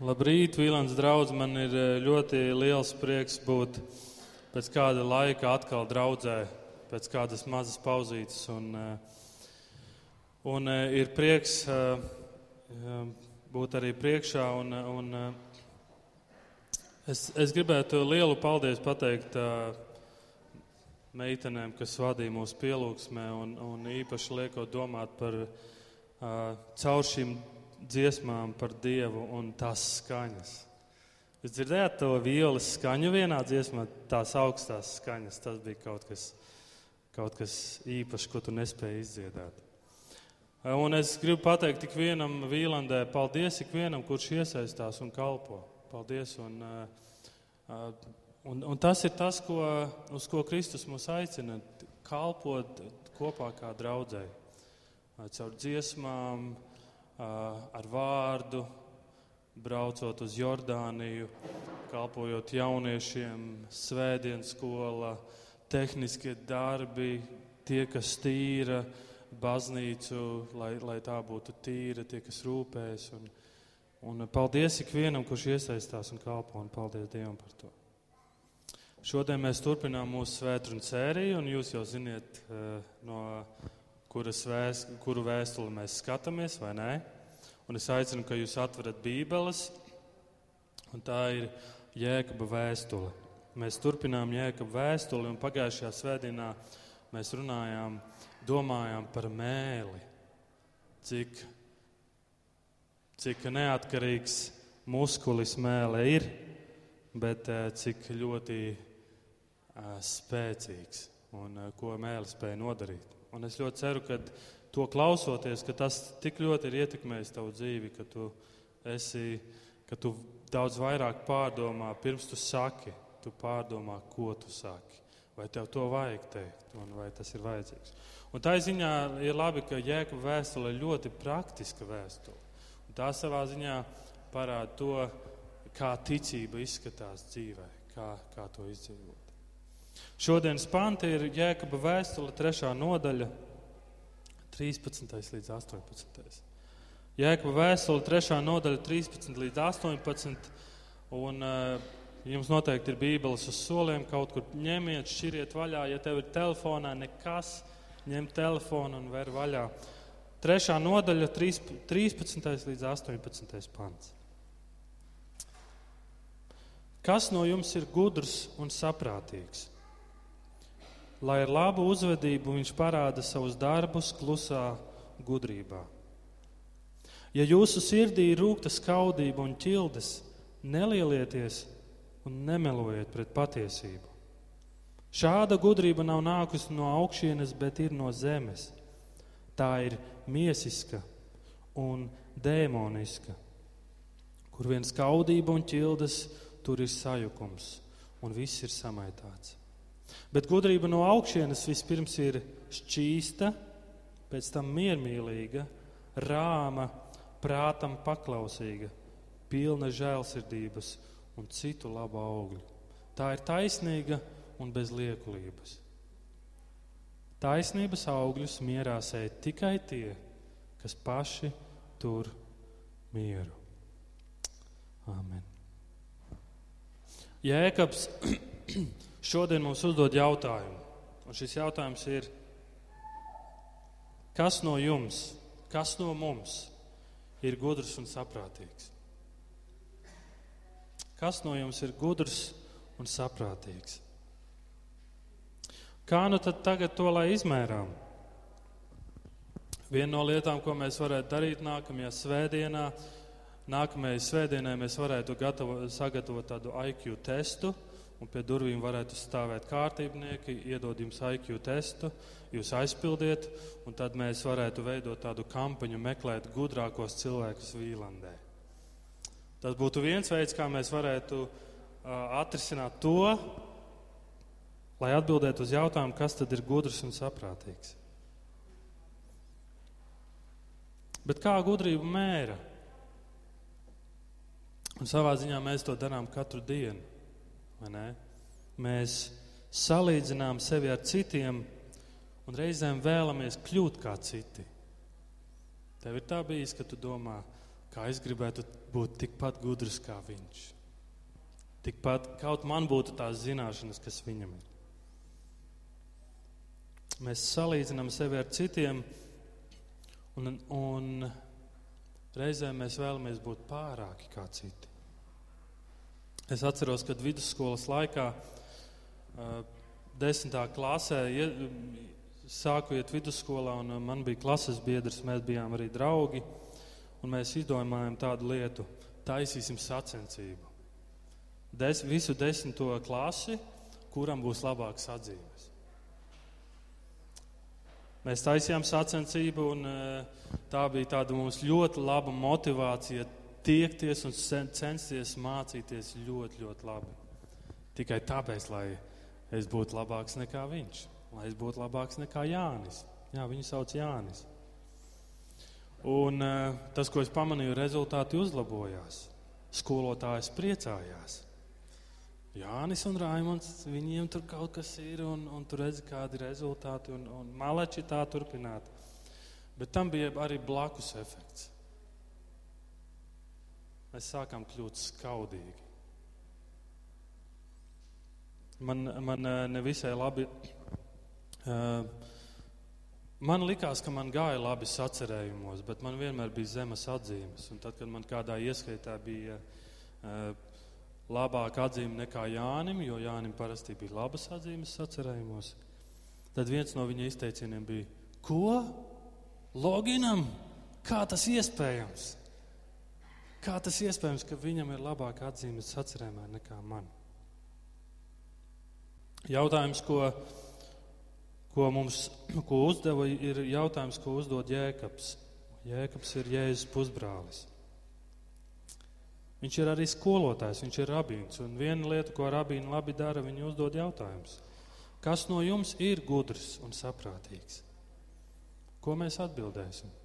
Labrīt, Vīlāns draugs. Man ir eh, ļoti liels prieks būt pēc kāda laika atkal draudzē, pēc kādas mazas pauzītes. Un, eh, un eh, ir prieks būt arī priekšā. Un, un es, es gribētu lielu paldies pateikt meitenēm, kas vadīja mūsu pielūgsmē, un, un īpaši liekot domāt par caur šīm dziesmām par Dievu un tās skaņas. Jūs dzirdējāt to violas skaņu vienā dziesmā, tās augstās skaņas. Tas bija kaut kas, kaut kas īpašs, ko tu nespēji izdziedāt. Un es gribu pateikt tik vienam vīlandē, paldies ikvienam, kurš iesaistās un kalpo. Paldies. Un, un, un tas ir tas, ko, uz ko Kristus mūs aicina - kalpot kopā kā draudzēji. Caur dziesmām, ar vārdu, braucot uz Jordāniju, kalpojot jauniešiem, svētdienas skola, tehniskie darbi, tie, kas tīra baznīcu, lai, lai tā būtu tīra, tie, kas rūpējas. Un, un paldies ikvienam, kurš iesaistās un kalpo, un paldies Dievam par to. Šodien mēs turpinām mūsu svētkrunu sēriju, un jūs jau ziniet no vēst, kuru vēstuli mēs skatāmies, vai nē. Un es aicinu, ka jūs atverat Bībeles, un tā ir Jēkaba vēstule. Mēs turpinām Jēkaba vēstuli, un pagājušajā svētdienā mēs runājām, domājām par mēli, cik, cik neatkarīgs muskulis mēlē ir, bet eh, cik ļoti uh, spēcīgs un uh, ko mēlis spēja nodarīt. Un es ļoti ceru, ka to klausoties, ka tas tik ļoti ir ietekmējis tavu dzīvi, ka tu esi, ka tu daudz vairāk pārdomā, pirms tu saki, tu pārdomā, ko tu saki. Vai tev to vajag teikt, un vai tas ir vajadzīgs. Un tā ziņā ir labi, ka Jēkab vēstule ir ļoti praktiska vēstule. Un tā savā ziņā parāda to, kā ticība izskatās dzīvē, kā, kā to izdzīvot. Šodienas panti ir Jēkaba vēstule, trešā nodaļa, 13. līdz 18. Jēkaba vēstule, trešā nodaļa, 13 līdz 18. Un, uh, Jums noteikti ir bībeles uz soliem, kaut kur ņemiet, šķiriet vaļā. Ja tev ir telefonā nekas, ņem telefonu un ver vaļā. Trešā nodaļa, 13. līdz 18. pants. Kas no jums ir gudrs un saprātīgs? Lai ar labu uzvedību viņš parāda savus darbus klusā gudrībā. Ja jūsu sirdī ir rūkta skaudība un ķildes, nelielieties un nemelojiet pret patiesību. Šāda gudrība nav nākusi no augšienes, bet ir no zemes. Tā ir miesiska un dēmoniska, kur viens skaudība un ķildes, tur ir sajukums un viss ir samaitāts. Bet gudrība no augšienes vispirms ir šķīsta, pēc tam miermīlīga, rāma, prātam paklausīga, pilna žēlsirdības un citu labu augļu. Tā ir taisnīga un bez liekulības. Taisnības augļus mierā sēž tikai tie, kas paši tur mieru. Amen. Jēkabs šodien mums uzdod jautājumu. Un šis jautājums ir, kas no jums, kas no mums ir gudrs un saprātīgs? Kas no jums ir gudrs un saprātīgs? Kā nu tad tagad to lai izmērām? Viena no lietām, ko mēs varētu darīt nākamajā svētdienā, nākamajai svētdienai mēs varētu gatavo, sagatavot tādu IQ testu un pie durvīm varētu stāvēt kārtībnieki, iedod jums IQ testu, jūs aizpildiet, un tad mēs varētu veidot tādu kampaņu, meklēt gudrākos cilvēkus Vīlandē. Tas būtu viens veids, kā mēs varētu uh, atrisināt to, lai atbildētu uz jautājumu, kas tad ir gudrs un saprātīgs. Bet kā gudrību mēra? Un savā ziņā mēs to darām katru dienu. Mēs salīdzinām sevi ar citiem un reizēm vēlamies kļūt kā citi. Tev ir tā bijis, ka tu domā, kā es gribētu būt tikpat gudrs kā viņš. Tikpat kaut man būtu tās zināšanas, kas viņam ir. Mēs salīdzinām sevi ar citiem, un, un reizēm mēs vēlamies būt pārāki kā citi. Es atceros, kad vidusskolas laikā, desmitā klasē, sāku iet vidusskolā, un man bija klases biedrs, mēs bijām arī draugi, mēs izdomājām tādu lietu - taisīsim sacensību. Des, visu desmito klasi, kuram būs labāks atzīmes. Mēs taisījām sacensību, un tā bija tāda mums ļoti laba motivācija tiekties un censties mācīties ļoti, ļoti labi. Tikai tāpēc, lai es būtu labāks nekā viņš, lai es būtu labāks nekā Jānis. Jā, viņu sauc Jānis. Un uh, tas, ko es pamanīju, rezultāti uzlabojās. Skolotājs priecājās. Jānis un Raimons, viņiem tur kaut kas ir, un, un tur redz, kādi ir rezultāti, un, un maleči tā turpināt. Bet tam bija arī blakus efekts mēs sākām kļūt skaudīgi. Man, man eh, nevisai labi. Uh, man likās, ka man gāja labi sacerējumos, bet man vienmēr bija zemes atzīmes. Un tad, kad man kādā ieskaitā bija uh, labāka atzīme nekā Jānim, jo Jānim parasti bija labas atzīmes sacerējumos, tad viens no viņa izteicieniem bija: Ko? Loginam? Kā tas iespējams? Kā tas iespējams, ka viņam ir labāka atzīme sacerēmē nekā man? Jautājums, ko, ko mums ko uzdeva, ir jautājums, ko uzdod Jēkabs. Jēkabs ir Jēzus pusbrālis. Viņš ir arī skolotājs, viņš ir rabīns. Un viena lieta, ko rabīni labi dara, viņi uzdod jautājumus. Kas no jums ir gudrs un saprātīgs? Ko mēs atbildēsim?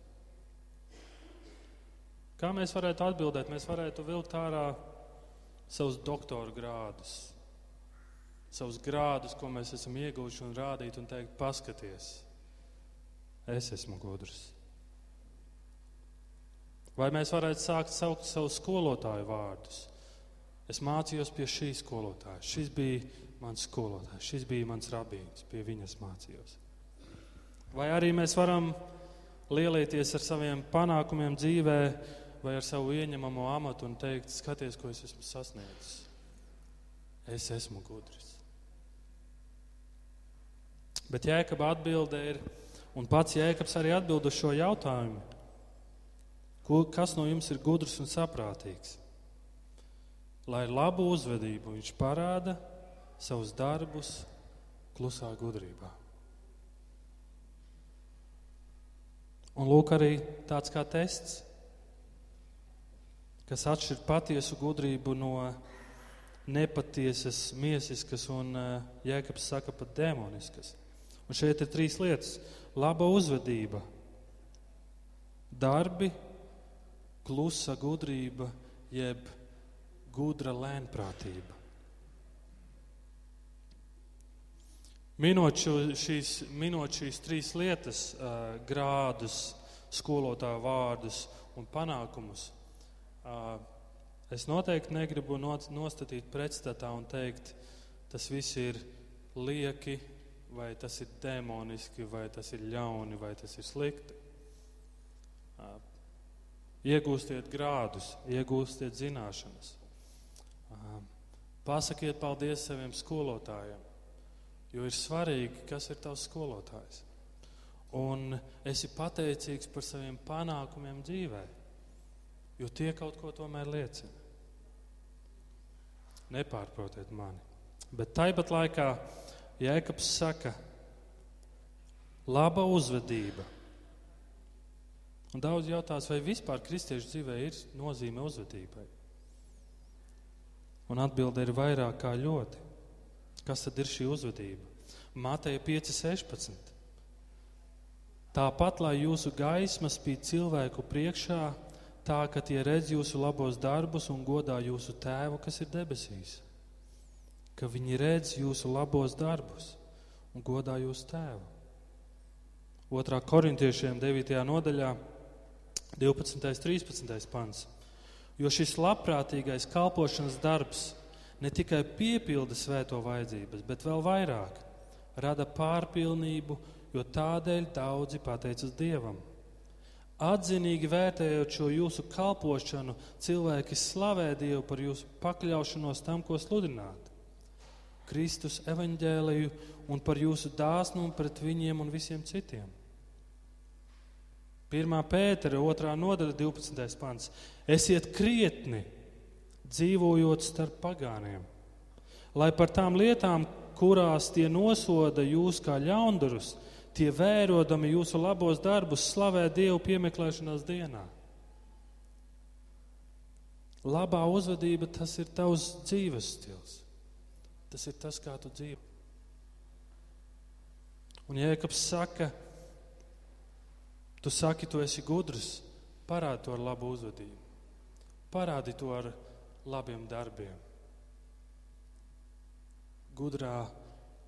Kā mēs varētu atbildēt? Mēs varētu vilkt ārā savus doktora grādus, savus grādus, ko mēs esam ieguvuši, un rādīt un teikt, paskaties, es esmu gudrs. Vai mēs varētu sākt saukt savus skolotāju vārdus? Es mācījos pie šī skolotāja. Šis bija mans skolotājs, šis bija mans rabīns, pie viņas mācījos. Vai arī mēs varam lielīties ar saviem panākumiem dzīvēm? Vai ar savu ieņemamo amatu un teikt, skaties, ko es esmu sasniedzis. Es esmu gudrs. Bet Jēkabā atbilde ir, un pats Jēkabs arī atbild uz šo jautājumu, ko, kas no jums ir gudrs un saprātīgs. Lai labu uzvedību viņš parāda savus darbus klusā gudrībā. Un lūk, arī tāds kā tests kas atšķir patiesu gudrību no nepatiesas, miesiskas un eh, jēkabs saka pat demoniskas. Un šeit ir trīs lietas - laba uzvedība, darbi, klusa gudrība, jeb gudra lēnprātība. Minot, šo, šīs, minot šīs trīs lietas, uh, grādus, skolotāju vārdus un panākumus, Es noteikti negribu nostatīt pretstatā un teikt, tas viss ir lieki, vai tas ir demoniski, vai tas ir ļauni, vai tas ir slikti. Iegūstiet grādus, iegūstiet zināšanas. Pasakiet paldies saviem skolotājiem, jo ir svarīgi, kas ir tavs skolotājs. Un esi pateicīgs par saviem panākumiem dzīvēm jo tie kaut ko tomēr liecina. Nepārprotiet mani. Bet tāpat laikā Jēkabs saka, laba uzvedība. Un daudz jautās, vai vispār kristiešu dzīvē ir nozīme uzvedībai. Un atbilde ir vairāk kā ļoti. Kas tad ir šī uzvedība? Mateja 5,16. Tāpat, lai jūsu gaisma spīd cilvēku priekšā, tā, ka tie redz jūsu labos darbus un godā jūsu tēvu, kas ir debesīs. Ka viņi redz jūsu labos darbus un godā jūsu tēvu. Otrā korintiešiem 9. nodaļā 12. un 13. pants. Jo šis labprātīgais kalpošanas darbs ne tikai piepilda svēto vajadzības, bet vēl vairāk rada pārpilnību, jo tādēļ daudzi pateicas Dievam. Atzinīgi vērtējot šo jūsu kalpošanu, cilvēki slavē Dievu par jūsu pakļaušanos tam, ko sludināt. Kristus evaņģēliju un par jūsu dāsnumu pret viņiem un visiem citiem. 1. pētera 2. nodaļa 12. pants. Esiet krietni, dzīvojot starp pagāniem, lai par tām lietām, kurās tie nosoda jūs kā ļaundarus, tie vērodami jūsu labos darbus slavē Dievu piemeklēšanās dienā. Labā uzvedība tas ir tavs dzīves stils. Tas ir tas, kā tu dzīvo. Un Jēkabs saka, tu saki, tu esi gudrs, parādi to ar labu uzvedību. Parādi to ar labiem darbiem. Gudrā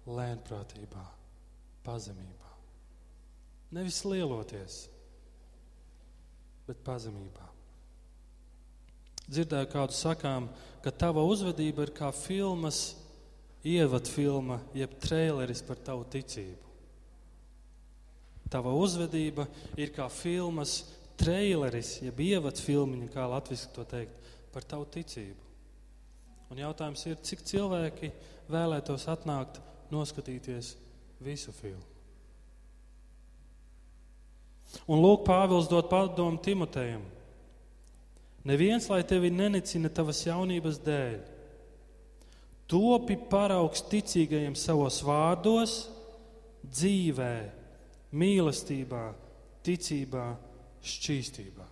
lēnprātībā, pazemībā. Nevis lieloties, bet pazemībā. Dzirdēju kādu sakām, ka tava uzvedība ir kā filmas, ievadfilma, jeb traileris par tavu ticību. Tava uzvedība ir kā filmas traileris, jeb ievadfilmiņa, kā latviešu to teikt, par tavu ticību. Un jautājums ir, cik cilvēki vēlētos atnākt, noskatīties visu filmu. Un lūk, Pāvils dod padomu Timotejam. Neviens, lai tevi nenicina tavas jaunības dēļ, topi paraugs ticīgajiem savos vārdos, dzīvē, mīlestībā, ticībā, šķīstībā.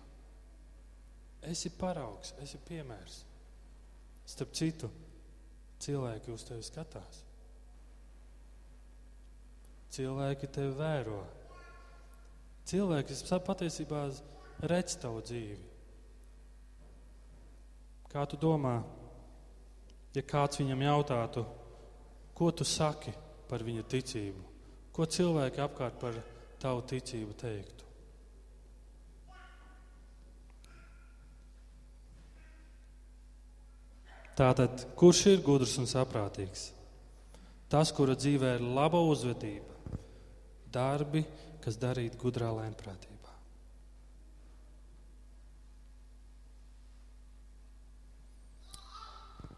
Esi paraugs, esi piemērs. Starp citu, cilvēki uz tevi skatās. Cilvēki tevi vēro. Cilvēki patiesībā redz tavu dzīvi. Kā tu domā, ja kāds viņam jautātu, ko tu saki par viņa ticību? Ko cilvēki apkārt par tavu ticību teiktu? Tātad, kurš ir gudrs un saprātīgs? Tas, kura dzīvē ir laba uzvedība, darbi, kas darīti gudrā lēnprātībā.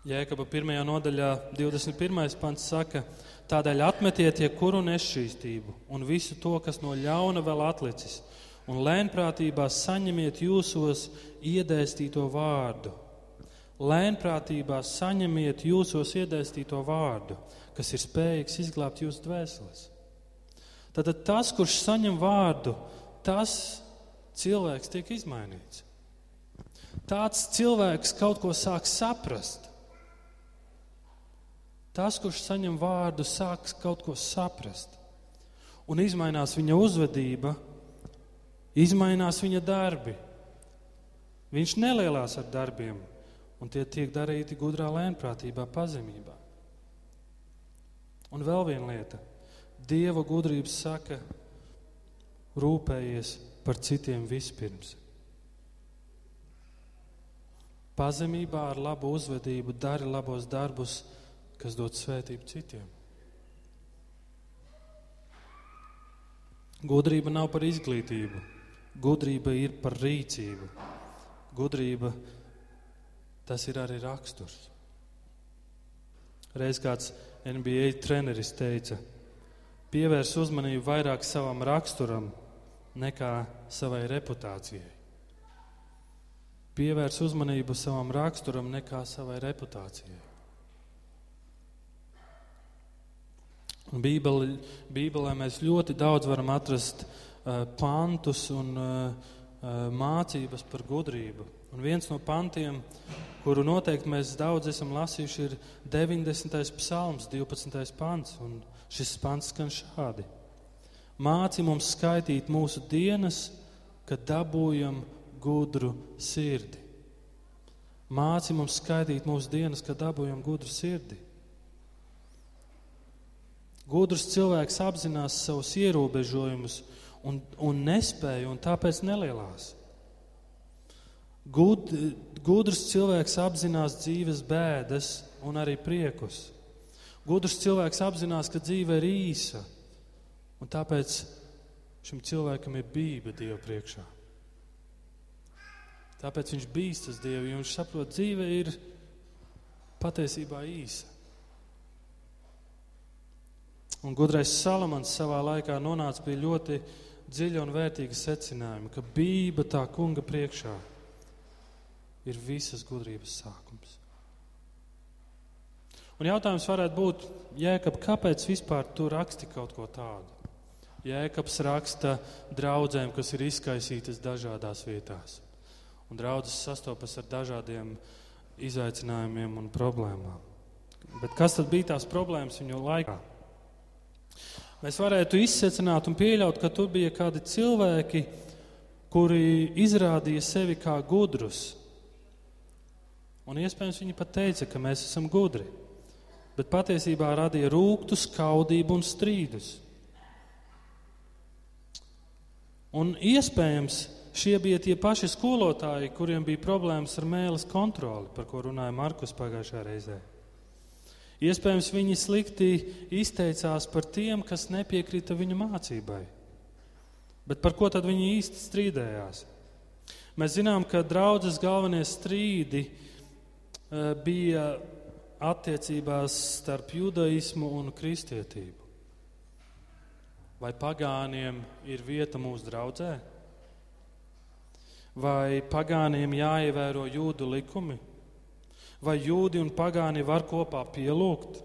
Jēkaba 1. nodaļā, 21. pants saka, tādēļ atmetiet jebkuru nešķīstību un visu to, kas no ļauna vēl atlicis, un lēnprātībā saņemiet jūsos iedēstīto vārdu. Lēnprātībā saņemiet jūsos iedēstīto vārdu, kas ir spējīgs izglābt jūsu dvēseles. Tad tas, kurš saņem vārdu, tas cilvēks tiek izmainīts. Tāds cilvēks kaut ko sāk saprast. Tas, kurš saņem vārdu, sāks kaut ko saprast. Un izmainās viņa uzvedība, izmainās viņa darbi. Viņš nelielās ar darbiem, un tie tiek darīti gudrā lēnprātībā, pazemībā. Un vēl viena lieta. Dieva gudrības saka, rūpējies par citiem vispirms. Pazemībā ar labu uzvedību dari labos darbus, kas dod svētību citiem. Gudrība nav par izglītību, gudrība ir par rīcību. Gudrība tas ir arī raksturs. Reiz kāds NBA treneris teica, pievērs uzmanību vairāk savam raksturam nekā savai reputācijai. Pievērs uzmanību savam raksturam nekā savai reputācijai. Bībeli, Bībelē mēs ļoti daudz varam atrast uh, pantus un uh, uh, mācības par gudrību. Un viens no pantiem, kuru noteikti mēs daudz esam lasījuši, ir 90. psalms, 12. pants. Un šis pants skan šādi: Māci mums skaitīt mūsu dienas, kad dabūjam gudru sirdi. Māci mums skaitīt mūsu dienas, kad dabūjam gudru sirdi. Gudrs cilvēks apzinās savus ierobežojumus un, un nespēju, un tāpēc nelielās. Gud, gudrs cilvēks apzinās dzīves bēdas un arī priekus. Gudrs cilvēks apzinās, ka dzīve ir īsa, un tāpēc šim cilvēkam ir bība Dieva priekšā. Tāpēc viņš bīstas Dievu, jo viņš saprot, dzīve ir patiesībā īsa. Un gudrais Salamans savā laikā nonāca pie ļoti dziļa un vērtīga secinājuma, ka bība tā kunga priekšā ir visas gudrības sākums. Un jautājums varētu būt, Jēkab, kāpēc vispār tu raksti kaut ko tādu? Jēkabs raksta draudzēm, kas ir izkaisītas dažādās vietās. Un draudzes sastopas ar dažādiem izaicinājumiem un problēmām. Bet kas tad bija tās problēmas viņu laikā? Mēs varētu izsecināt un pieļaut, ka tur bija kādi cilvēki, kuri izrādīja sevi kā gudrus. Un iespējams viņi pat teica, ka mēs esam gudri, bet patiesībā radīja rūktu, skaudību un strīdus. Un iespējams šie bija tie paši skolotāji, kuriem bija problēmas ar mēlis kontroli, par ko runāja Markus pagājušajā reizē. Iespējams, viņi slikti izteicās par tiem, kas nepiekrita viņu mācībai. Bet par ko tad viņi īsti strīdējās? Mēs zinām, ka draudzes galvenie strīdi uh, bija attiecībās starp judaismu un kristietību. Vai pagāniem ir vieta mūsu draudzē? Vai pagāniem jāievēro jūdu likumi? vai jūdi un pagāni var kopā pielūgt.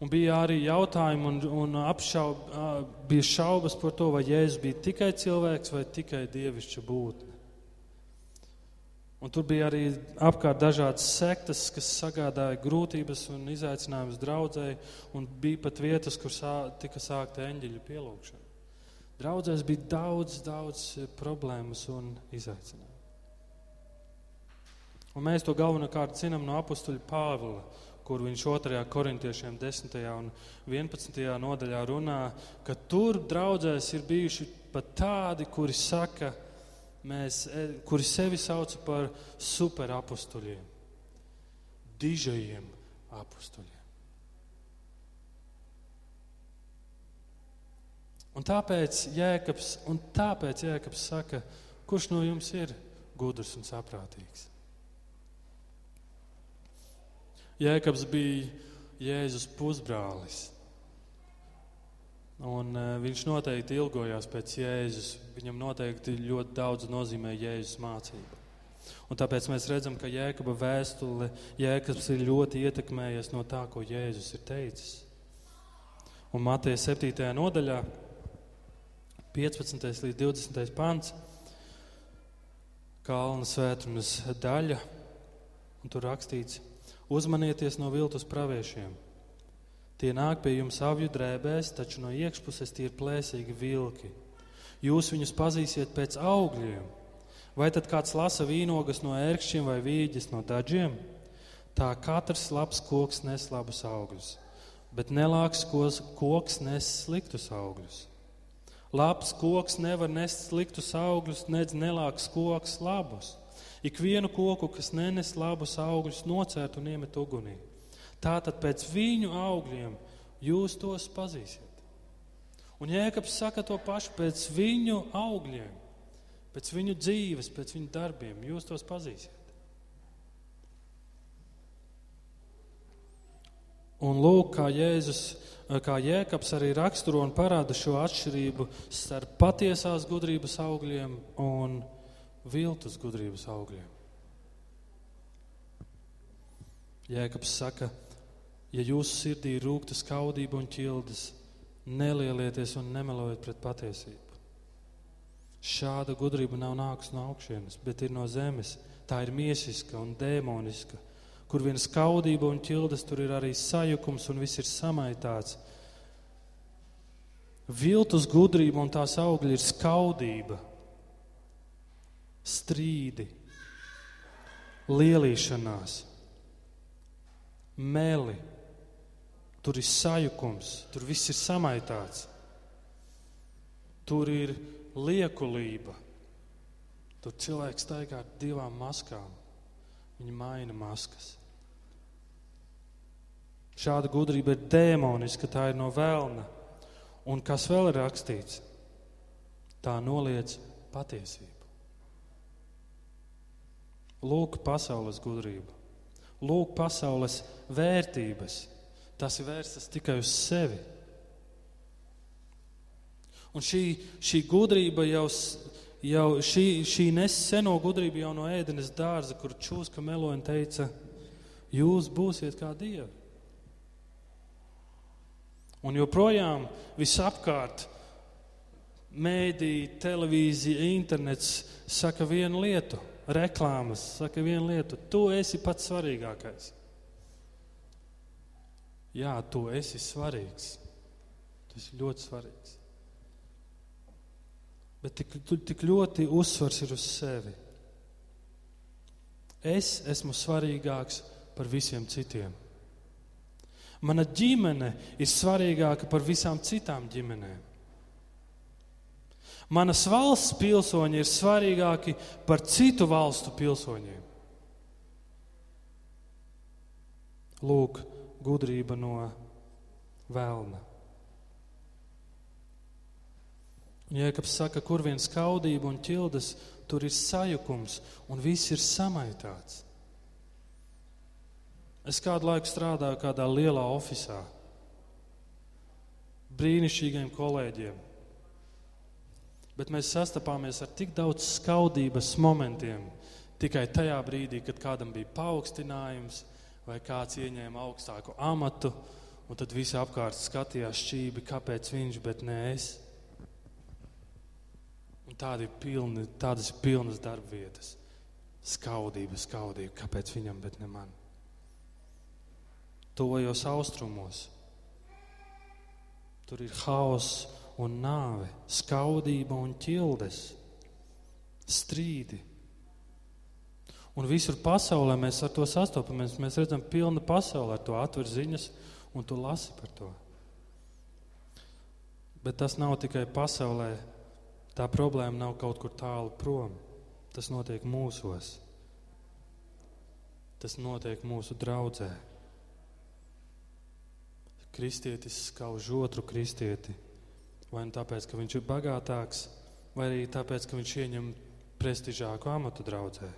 Un bija arī jautājumi un, un apšaub, bija šaubas par to, vai Jēzus bija tikai cilvēks vai tikai dievišķa būtne. Un tur bija arī apkārt dažādas sektas, kas sagādāja grūtības un izaicinājumus draudzēji, un bija pat vietas, kur sā, tika sākta eņģeļu pielūgšana. Draudzēs bija daudz, daudz problēmas un izaicinājumu. Un mēs to galvenokārt zinām no apakstuļa Pāvila, kur viņš 2. korintiešiem 10. un 11. nodaļā runā, ka tur draudzēs ir bijuši pat tādi, kuri saka, mēs, e, kuri sevi sauc par superapustuļiem, dižajiem apustuļiem. Un tāpēc Jēkabs, un tāpēc Jēkabs saka, kurš no jums ir gudrs un saprātīgs? Jēkabs bija Jēzus pusbrālis. Un, uh, viņš noteikti ilgojās pēc Jēzus. Viņam noteikti ļoti daudz nozīmē Jēzus mācība. Un tāpēc mēs redzam, ka Jēkaba vēstule Jēkabs ir ļoti ietekmējies no tā, ko Jēzus ir teicis. Un Mateja 7. nodaļā, 15. līdz 20. pants, Kalna svētrunas daļa, un tur rakstīts, Uzmanieties no viltus praviešiem. Tie nāk pie jums avju drēbēs, taču no iekšpuses tie ir plēsīgi vilki. Jūs viņus pazīsiet pēc augļiem. Vai tad kāds lasa vīnogas no ērkšķiem vai vīģes no daļiem? Tā katrs labs koks nes labus augļus, bet nelāks koks nes sliktus augļus. Labs koks nevar nest sliktus augļus, nedz nelāks koks labus. Ikvienu koku, kas nenes labus augļus, nocērt un iemet ugunī. Tātad pēc viņu augļiem jūs tos pazīsiet. Un Jēkabs saka to pašu pēc viņu augļiem, pēc viņu dzīves, pēc viņu darbiem. Jūs tos pazīsiet. Un lūk, kā Jēzus, kā Jēkabs arī raksturo un parāda šo atšķirību starp patiesās gudrības augļiem un viltus gudrības augļiem. Jēkabs saka, ja jūsu sirdī ir rūkta skaudība un ķildes, nelielieties un nemelojiet pret patiesību. Šāda gudrība nav nākusi no augšienes, bet ir no zemes. Tā ir miesiska un dēmoniska. Kur viena skaudība un ķildes, tur ir arī sajukums un viss ir samaitāts. Viltus gudrība un tās augļi ir skaudība, strīdi, lielīšanās, meli. Tur ir sajukums, tur viss ir samaitāts. Tur ir liekulība, Tur cilvēks staigā ar divām maskām. Viņi maina maskas. Šāda gudrība ir dēmoniska, tā ir no vēlna. Un kas vēl ir rakstīts? Tā noliedz patiesību. Lūk, pasaules gudrība, lūk, pasaules vērtības. Tas ir vērstas tikai uz sevi. Un šī, šī gudrība jau, jau šī, šī neseno gudrība jau no ēdenes dārza, kur čūska meloņa teica, jūs būsiet kā dievi. Un joprojām visapkārt mēdī, televīzija, internets saka vienu lietu, reklāmas saka vienu lietu. Tu esi pats svarīgākais. Jā, tu esi svarīgs. Tas ir ļoti svarīgs. Bet tik, tik ļoti uzsvars ir uz sevi. Es esmu svarīgāks par visiem citiem. Mana ģimene ir svarīgāka par visām citām ģimenēm. Manas valsts pilsoņi ir svarīgāki par citu valstu pilsoņiem. Lūk, gudrība no vēlna. Jēkabs saka, kur vien skaudība un ķildes, tur ir sajukums un viss ir samaitāts. Es kādu laiku strādāju kādā lielā oficiālā, brīnišķīgiem kolēģiem. Bet mēs sastapāmies ar tik daudz skaudības momentiem tikai tajā brīdī, kad kādam bija paaugstinājums vai kāds ieņēma augstāku amatu, un tad visi apkārt skatījās šķīvi, kāpēc viņš, bet nē es. Un tādi ir pilni, tādas ir pilnas darba vietas. Skaudība, skaudība, kāpēc viņam, bet ne man tuvajos austrumos. Tur ir haoss un nāve, skaudība un ķildes, strīdi. Un visur pasaulē mēs ar to sastopamies. Mēs redzam, ka pilna pasaule ar to atver ziņas, un tu lasi par to. Bet tas nav tikai pasaulē. Tā problēma nav kaut kur tālu prom. Tas notiek mūsos. Tas notiek mūsu draudzē kristietis skauž otru kristieti. Vai nu tāpēc, ka viņš ir bagātāks, vai arī tāpēc, ka viņš ieņem prestižāku amatu draudzē.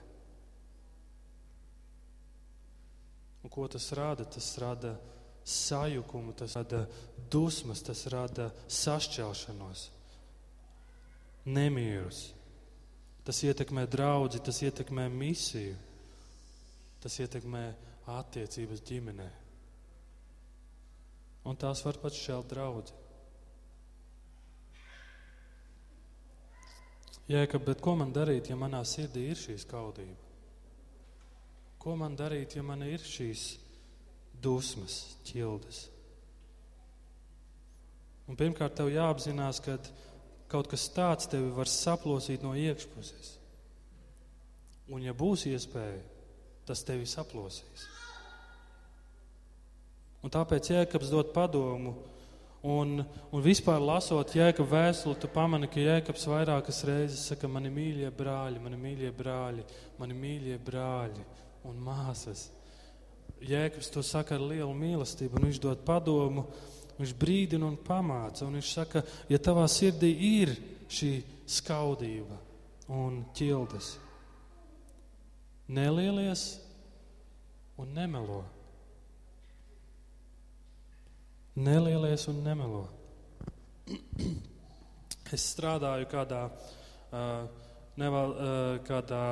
Un ko tas rada? Tas rada sajukumu, tas rada dusmas, tas rada sašķelšanos, nemierus. Tas ietekmē draugu, tas ietekmē misiju, tas ietekmē attiecības ģimenei un tās var pat šķelt draudzi. Jēka, bet ko man darīt, ja manā sirdī ir šī skaudība? Ko man darīt, ja man ir šīs dusmas, ķildes? Un pirmkārt, tev jāapzinās, ka kaut kas tāds tevi var saplosīt no iekšpuses. Un, ja būs iespēja, tas tevi saplosīs. Un tāpēc Jēkabs dod padomu. Un, un vispār lasot Jēkabs vēstuli, tu pamani, ka Jēkabs vairākas reizes saka, mani mīļie brāļi, mani mīļie brāļi, mani mīļie brāļi un māsas. Jēkabs to saka ar lielu mīlestību, un viņš dod padomu, viņš brīdina un pamāca. Un viņš saka, ja tavā sirdī ir šī skaudība un ķildes, nelielies un nemelo. Nelielies un nemelo. Es strādāju kādā, uh, neval, uh, kādā,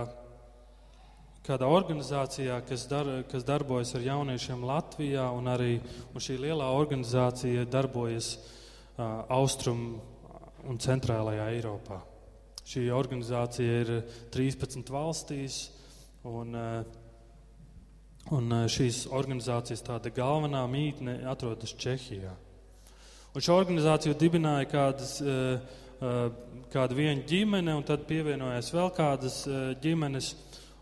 kādā organizācijā, kas, dar, kas darbojas ar jauniešiem Latvijā, un arī un šī lielā organizācija darbojas uh, Austrum un Centrālajā Eiropā. Šī organizācija ir 13 valstīs, un uh, Un šīs organizācijas tāda galvenā mītne atrodas Čehijā. Un šo organizāciju dibināja kādas, eh, eh, kāda viena ģimene, un tad pievienojās vēl kādas ģimenes.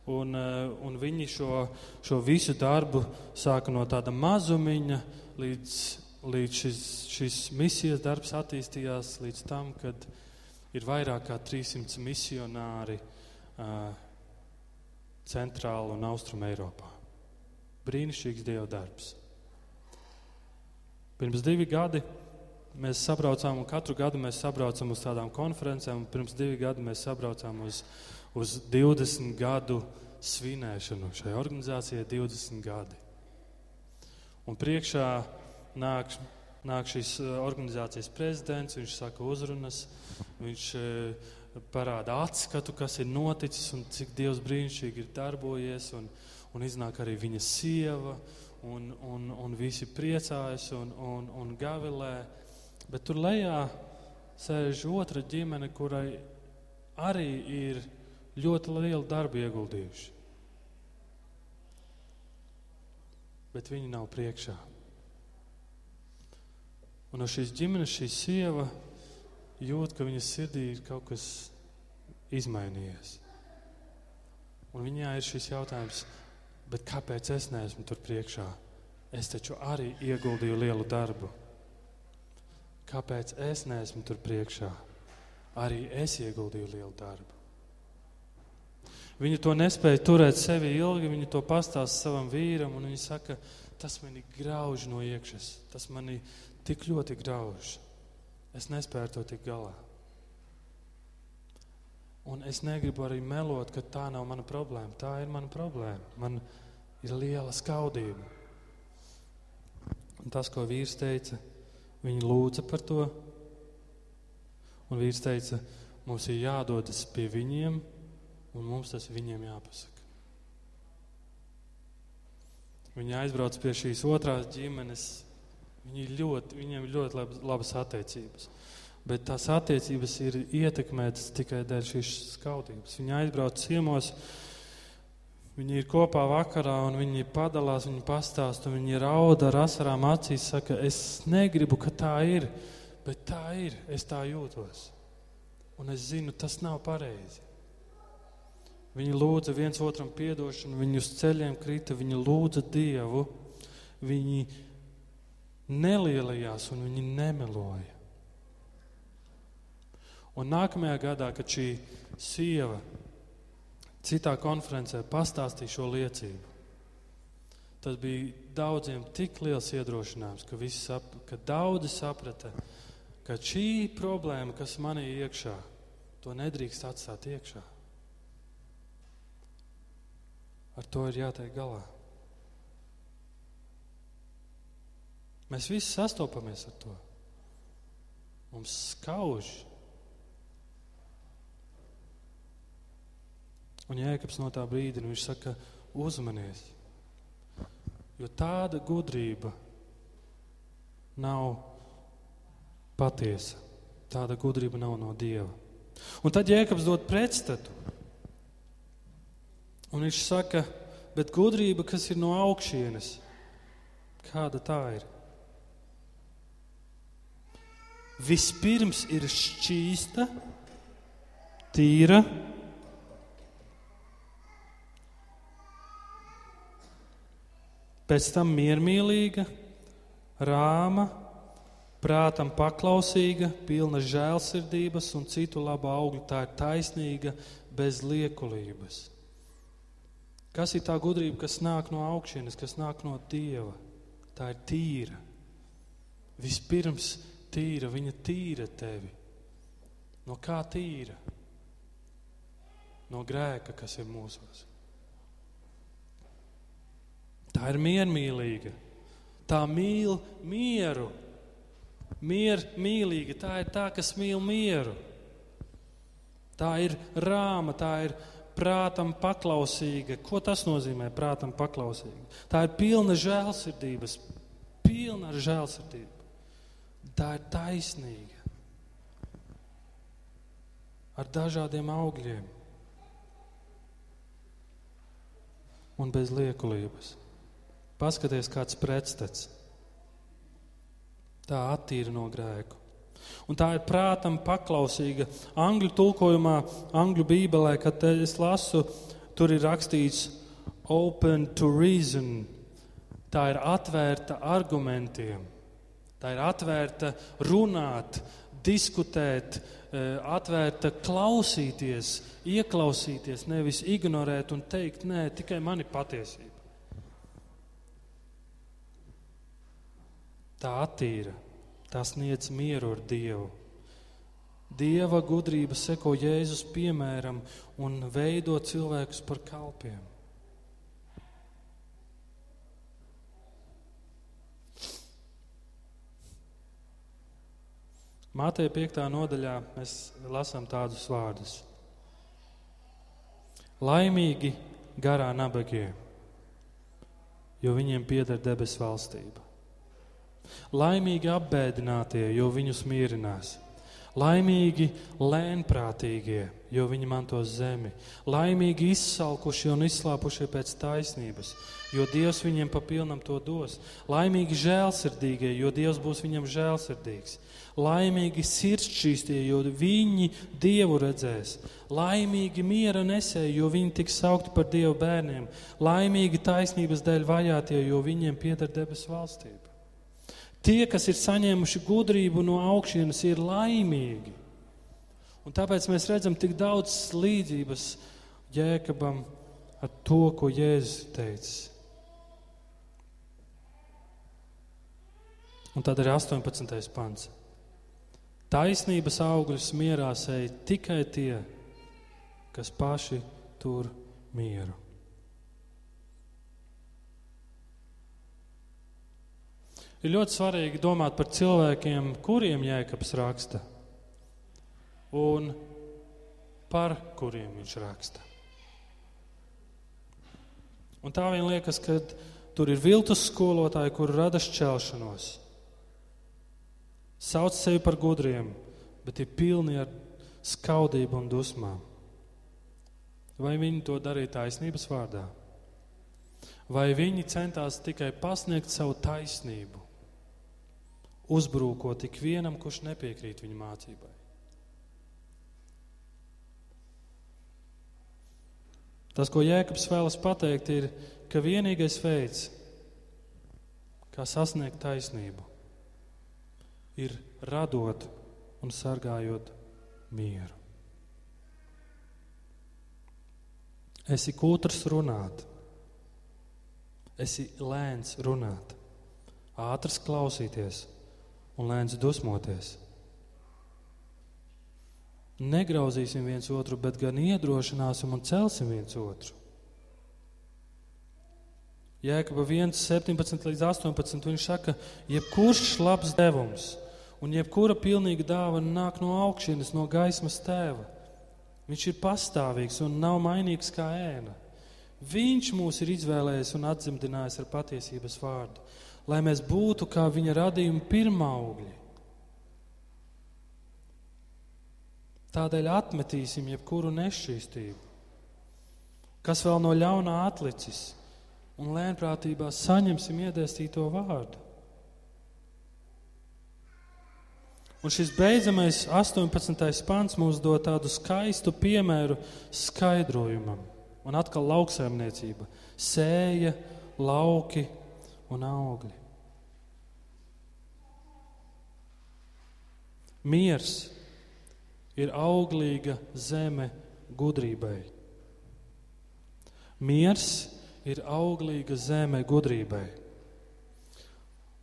Un, un viņi šo, šo visu darbu sāka no tāda mazumiņa, līdz, līdz šis, šis misijas darbs attīstījās līdz tam, kad ir vairāk kā 300 misionāri uh, centrāla un austruma Eiropā. Brīnišķīgs Dieva darbs. Pirms divi gadi mēs sabraucām, un katru gadu mēs sabraucam uz tādām konferencēm. Pirms divi gadi mēs sabraucām uz, uz 20 gadu svinēšanu. Šai organizācijai 20 gadi. Un priekšā nāk, nāk šīs eh, organizācijas prezidents, viņš saka uzrunas, viņš eh, parāda atskatu, kas ir noticis un cik Dievs brīnišķīgi ir darbojies. Un, un iznāk arī viņa sieva, un, un, un visi priecājas un, un, un gavilē. Bet tur lejā sēž otra ģimene, kurai arī ir ļoti lielu darbu ieguldījuši. Bet viņi nav priekšā. Un no šīs ģimenes šī sieva jūt, ka viņas sirdī ir kaut kas izmainījies. Un viņai ir šis jautājums, Bet kāpēc es neesmu tur priekšā? Es taču arī ieguldīju lielu darbu. Kāpēc es neesmu tur priekšā? Arī es ieguldīju lielu darbu. Viņa to nespēja turēt sevi ilgi, viņa to pastāsta savam vīram, un viņa saka, tas mani grauž no iekšas, tas mani tik ļoti grauž. Es nespēju to tikt galā. Un es negribu arī melot, ka tā nav mana problēma. Tā ir mana problēma. Man ir liela skaudība. Un tas, ko vīrs teica, viņi lūdza par to. Un vīrs teica, mums ir jādodas pie viņiem, un mums tas viņiem jāpasaka. Viņi aizbrauc pie šīs otrās ģimenes. Viņi ļoti, viņiem ļoti labas attiecības bet tās attiecības ir ietekmētas tikai dēļ šīs skaudības. Viņi aizbrauc ciemos, viņi ir kopā vakarā un viņi padalās, viņi pastāst, un viņi rauda ar asarām acīs, saka, es negribu, ka tā ir, bet tā ir, es tā jūtos. Un es zinu, tas nav pareizi. Viņi lūdza viens otram piedošanu, viņi uz ceļiem krita, viņi lūdza Dievu, viņi nelielajās un viņi nemeloja. Un nākamajā gadā, kad šī sieva citā konferencē pastāstīja šo liecību, tas bija daudziem tik liels iedrošinājums, ka, sap, ka daudzi saprata, ka šī problēma, kas manī iekšā, to nedrīkst atstāt iekšā. Ar to ir jātiek galā. Mēs visi sastopamies ar to. Mums skauž Un Jēkabs no tā brīdina, viņš saka, uzmanies. Jo tāda gudrība nav patiesa. Tāda gudrība nav no Dieva. Un tad Jēkabs dod pretstatu. Un viņš saka, bet gudrība, kas ir no augšienes, kāda tā ir? Vispirms ir šķīsta, tīra pēc tam miermīlīga, rāma, prātam paklausīga, pilna žēlsirdības un citu labu augļu. Tā ir taisnīga, bez liekulības. Kas ir tā gudrība, kas nāk no augšas, kas nāk no Dieva? Tā ir tīra. Vispirms tīra, viņa tīra tevi. No kā tīra? No grēka, kas ir mūsos. Tā ir miermīlīga. Tā mīl mieru. Mier, mīlīga, tā ir tā, kas mīl mieru. Tā ir rāma, tā ir prātam paklausīga. Ko tas nozīmē? Prātam paklausīga. Tā ir pilna žēlsirdības, pilna ar žēlsirdību. Tā ir taisnīga. Ar dažādiem augļiem un bez liekulības. Paskaties, kāds pretstats. Tā attīra no grēku. Un tā ir prātam paklausīga. Angļu tulkojumā, angļu bībelē, kad es lasu, tur ir rakstīts open to reason. Tā ir atvērta argumentiem. Tā ir atvērta runāt, diskutēt, eh, atvērta klausīties, ieklausīties, nevis ignorēt un teikt, nē, tikai mani patiesība. Tā attīra, tā sniedz mieru ar Dievu. Dieva gudrība seko Jēzus piemēram un veido cilvēkus par kalpiem. Mātei 5. nodaļā mēs lasām tādus vārdus. Laimīgi garā nabagie, jo viņiem pieder debesu valstība. Laimīgi apbēdinātie, jo viņus mierinās. Laimīgi lēnprātīgie, jo viņi mantos zemi. Laimīgi izsalkušie un izslāpušie pēc taisnības, jo Dievs viņiem pa pilnam to dos. Laimīgi žēlsirdīgie, jo Dievs būs viņam žēlsirdīgs. Laimīgi sirdsčīstie, jo viņi Dievu redzēs. Laimīgi miera nesēji, jo viņi tiks saukti par Dievu bērniem. Laimīgi taisnības dēļ vajātie, jo viņiem pieder debesu valstība. Tie, kas ir saņēmuši gudrību no augšas, ir laimīgi. Un tāpēc mēs redzam tik daudz līdzības Jēkabam ar to, ko Jēzus teica. Un tad ir 18. pants. Taisnības augļus mierā sēž tikai tie, kas paši tur mieru. Ir ļoti svarīgi domāt par cilvēkiem, kuriem jēkabs raksta un par kuriem viņš raksta. Un tā vien liekas, ka tur ir viltus skolotāji, kur rada šķelšanos. Sauc sevi par gudriem, bet ir pilni ar skaudību un dusmām. Vai viņi to darīja taisnības vārdā? Vai viņi centās tikai pasniegt savu taisnību? Uzbrūkot ikvienam, kurš nepiekrīt viņa mācībai. Tas, ko Jēkabs vēlas pateikt, ir, ka vienīgais veids, kā sasniegt taisnību, ir radot un sargājot mieru. Esi kūtrs runāt, esi lēns runāt, ātrs klausīties un lēns dusmoties. Negrauzīsim viens otru, bet gan iedrošināsim un celsim viens otru. Jēkabā 1, 17 līdz 18. Viņš saka, jebkurš labs devums un jebkura pilnīga dāvana nāk no augšas, no gaismas tēva. Viņš ir pastāvīgs un nav mainīgs kā ēna. Viņš mūs ir izvēlējis un atdzimdinājis ar patiesības vārdu lai mēs būtu kā viņa radījuma pirmā augļi. Tādēļ atmetīsim jebkuru nešķīstību, kas vēl no ļaunā atlicis, un lēnprātībā saņemsim iedēstīto vārdu. Un šis beidzamais 18. pants mums dod tādu skaistu piemēru skaidrojumam. Un atkal lauksaimniecība, sēja, lauki un augļi. Miers ir auglīga zeme gudrībai. Miers ir auglīga zeme gudrībai.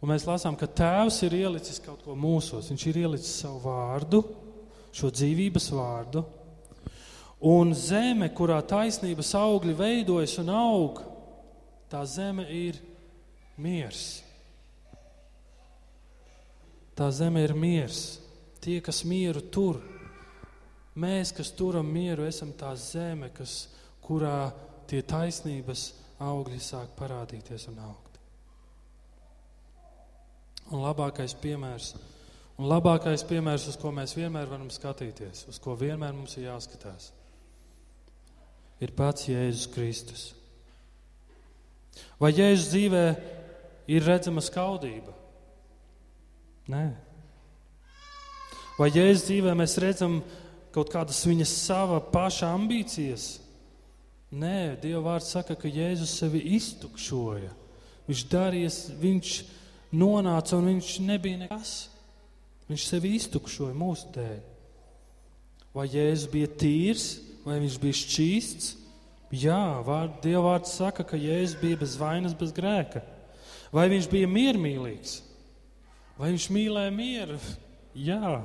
Un mēs lasām, ka Tēvs ir ielicis kaut ko mūsos. Viņš ir ielicis savu vārdu, šo dzīvības vārdu. Un zeme, kurā taisnības augļi veidojas un aug, tā zeme ir miers. Tā zeme ir miers tie, kas mieru tur. Mēs, kas turam mieru, esam tā zeme, kas, kurā tie taisnības augļi sāk parādīties un augt. Un labākais piemērs, un labākais piemērs, uz ko mēs vienmēr varam skatīties, uz ko vienmēr mums ir jāskatās, ir pats Jēzus Kristus. Vai Jēzus dzīvē ir redzama skaudība? Nē. Vai Jēzus dzīvē mēs redzam kaut kādas viņas sava paša ambīcijas? Nē, Dieva vārds saka, ka Jēzus sevi iztukšoja. Viņš darījies, viņš nonāca un viņš nebija nekas. Viņš sevi iztukšoja mūsu dēļ. Vai Jēzus bija tīrs, vai viņš bija šķīsts? Jā, vārd, Dieva vārds saka, ka Jēzus bija bez vainas, bez grēka. Vai viņš bija miermīlīgs? Vai viņš mīlēja mieru? Jā.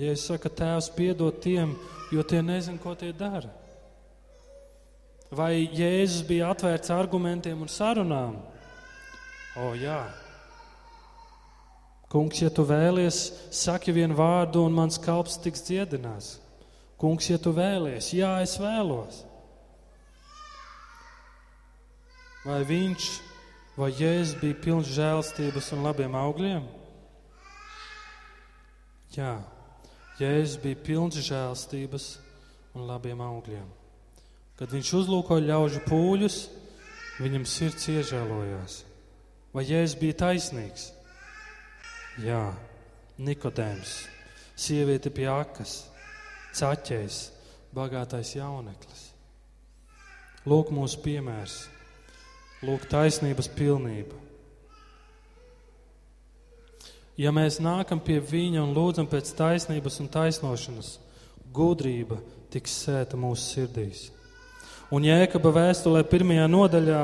Ja es saku, Tēvs, piedod tiem, jo tie nezina, ko tie dara. Vai Jēzus bija atvērts argumentiem un sarunām? O, jā. Kungs, ja tu vēlies, saki vienu vārdu, un mans kalps tiks dziedināts. Kungs, ja tu vēlies, jā, es vēlos. Vai viņš vai Jēzus bija pilns žēlstības un labiem augļiem? Jā, Jēzus bija pilns žēlstības un labiem augļiem. Kad viņš uzlūkoja ļaužu pūļus, viņam sirds iežēlojās. Vai Jēzus bija taisnīgs? Jā, Nikodēms, sieviete pie akas, caķējs, bagātais jauneklis. Lūk, mūsu piemērs. Lūk, taisnības pilnība. Ja mēs nākam pie viņa un lūdzam pēc taisnības un taisnošanas, gudrība tiks sēta mūsu sirdīs. Un Jēkaba vēstulē pirmajā nodaļā,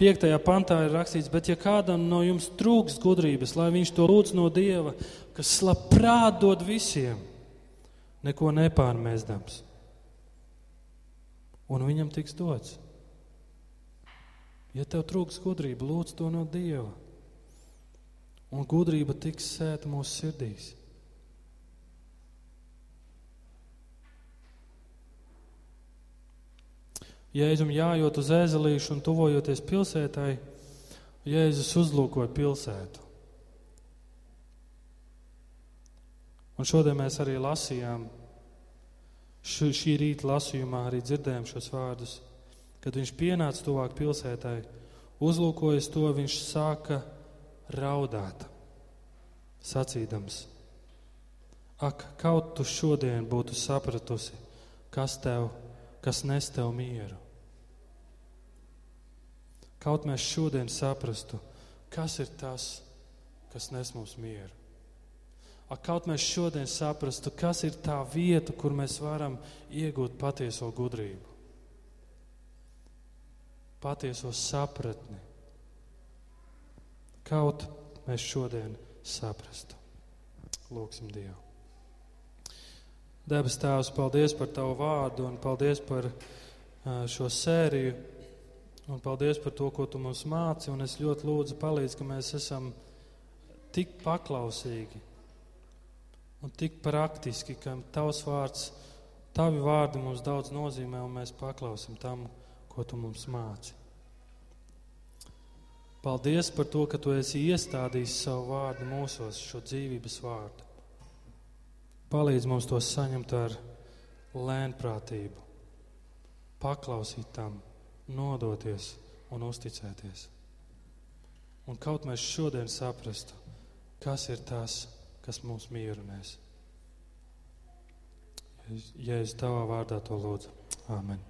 piektajā pantā ir rakstīts, bet ja kādam no jums trūks gudrības, lai viņš to lūdz no Dieva, kas labprāt dod visiem, neko nepārmēsdams, un viņam tiks dots. Ja tev trūks gudrība, lūdz to no Dieva. Un gudrība tiks sēta mūsu sirdīs. Jēzum jājot uz ezelīšu un tuvojoties pilsētai, Jēzus uzlūkoja pilsētu. Un šodien mēs arī lasījām, šī rīta lasījumā arī dzirdējām šos vārdus. Kad viņš pienāca tuvāk pilsētai, uzlūkojas to, viņš sāka raudāt, sacīdams: Ak, kaut tu šodien būtu sapratusi, kas tev, kas nes tev mieru. Kaut mēs šodien saprastu, kas ir tas, kas nes mums mieru. Ak, kaut mēs šodien saprastu, kas ir tā vieta, kur mēs varam iegūt patieso gudrību patieso sapratni. Kaut mēs šodien saprastu. Lūksim Dievu. Debes Tēvs, paldies par Tavu vārdu un paldies par šo sēriju un paldies par to, ko Tu mums māci. Un es ļoti lūdzu palīdz, ka mēs esam tik paklausīgi un tik praktiski, ka Tavs vārds, Tavi vārdi mums daudz nozīmē un mēs paklausim tam, ko tu mums māci. Paldies par to, ka tu esi iestādījis savu vārdu mūsos, šo dzīvības vārdu. Palīdz mums to saņemt ar lēnprātību, paklausīt tam, nodoties un uzticēties. Un kaut mēs šodien saprastu, kas ir tas, kas mūs mierunēs. Ja es tavā vārdā to lūdzu, Āmen.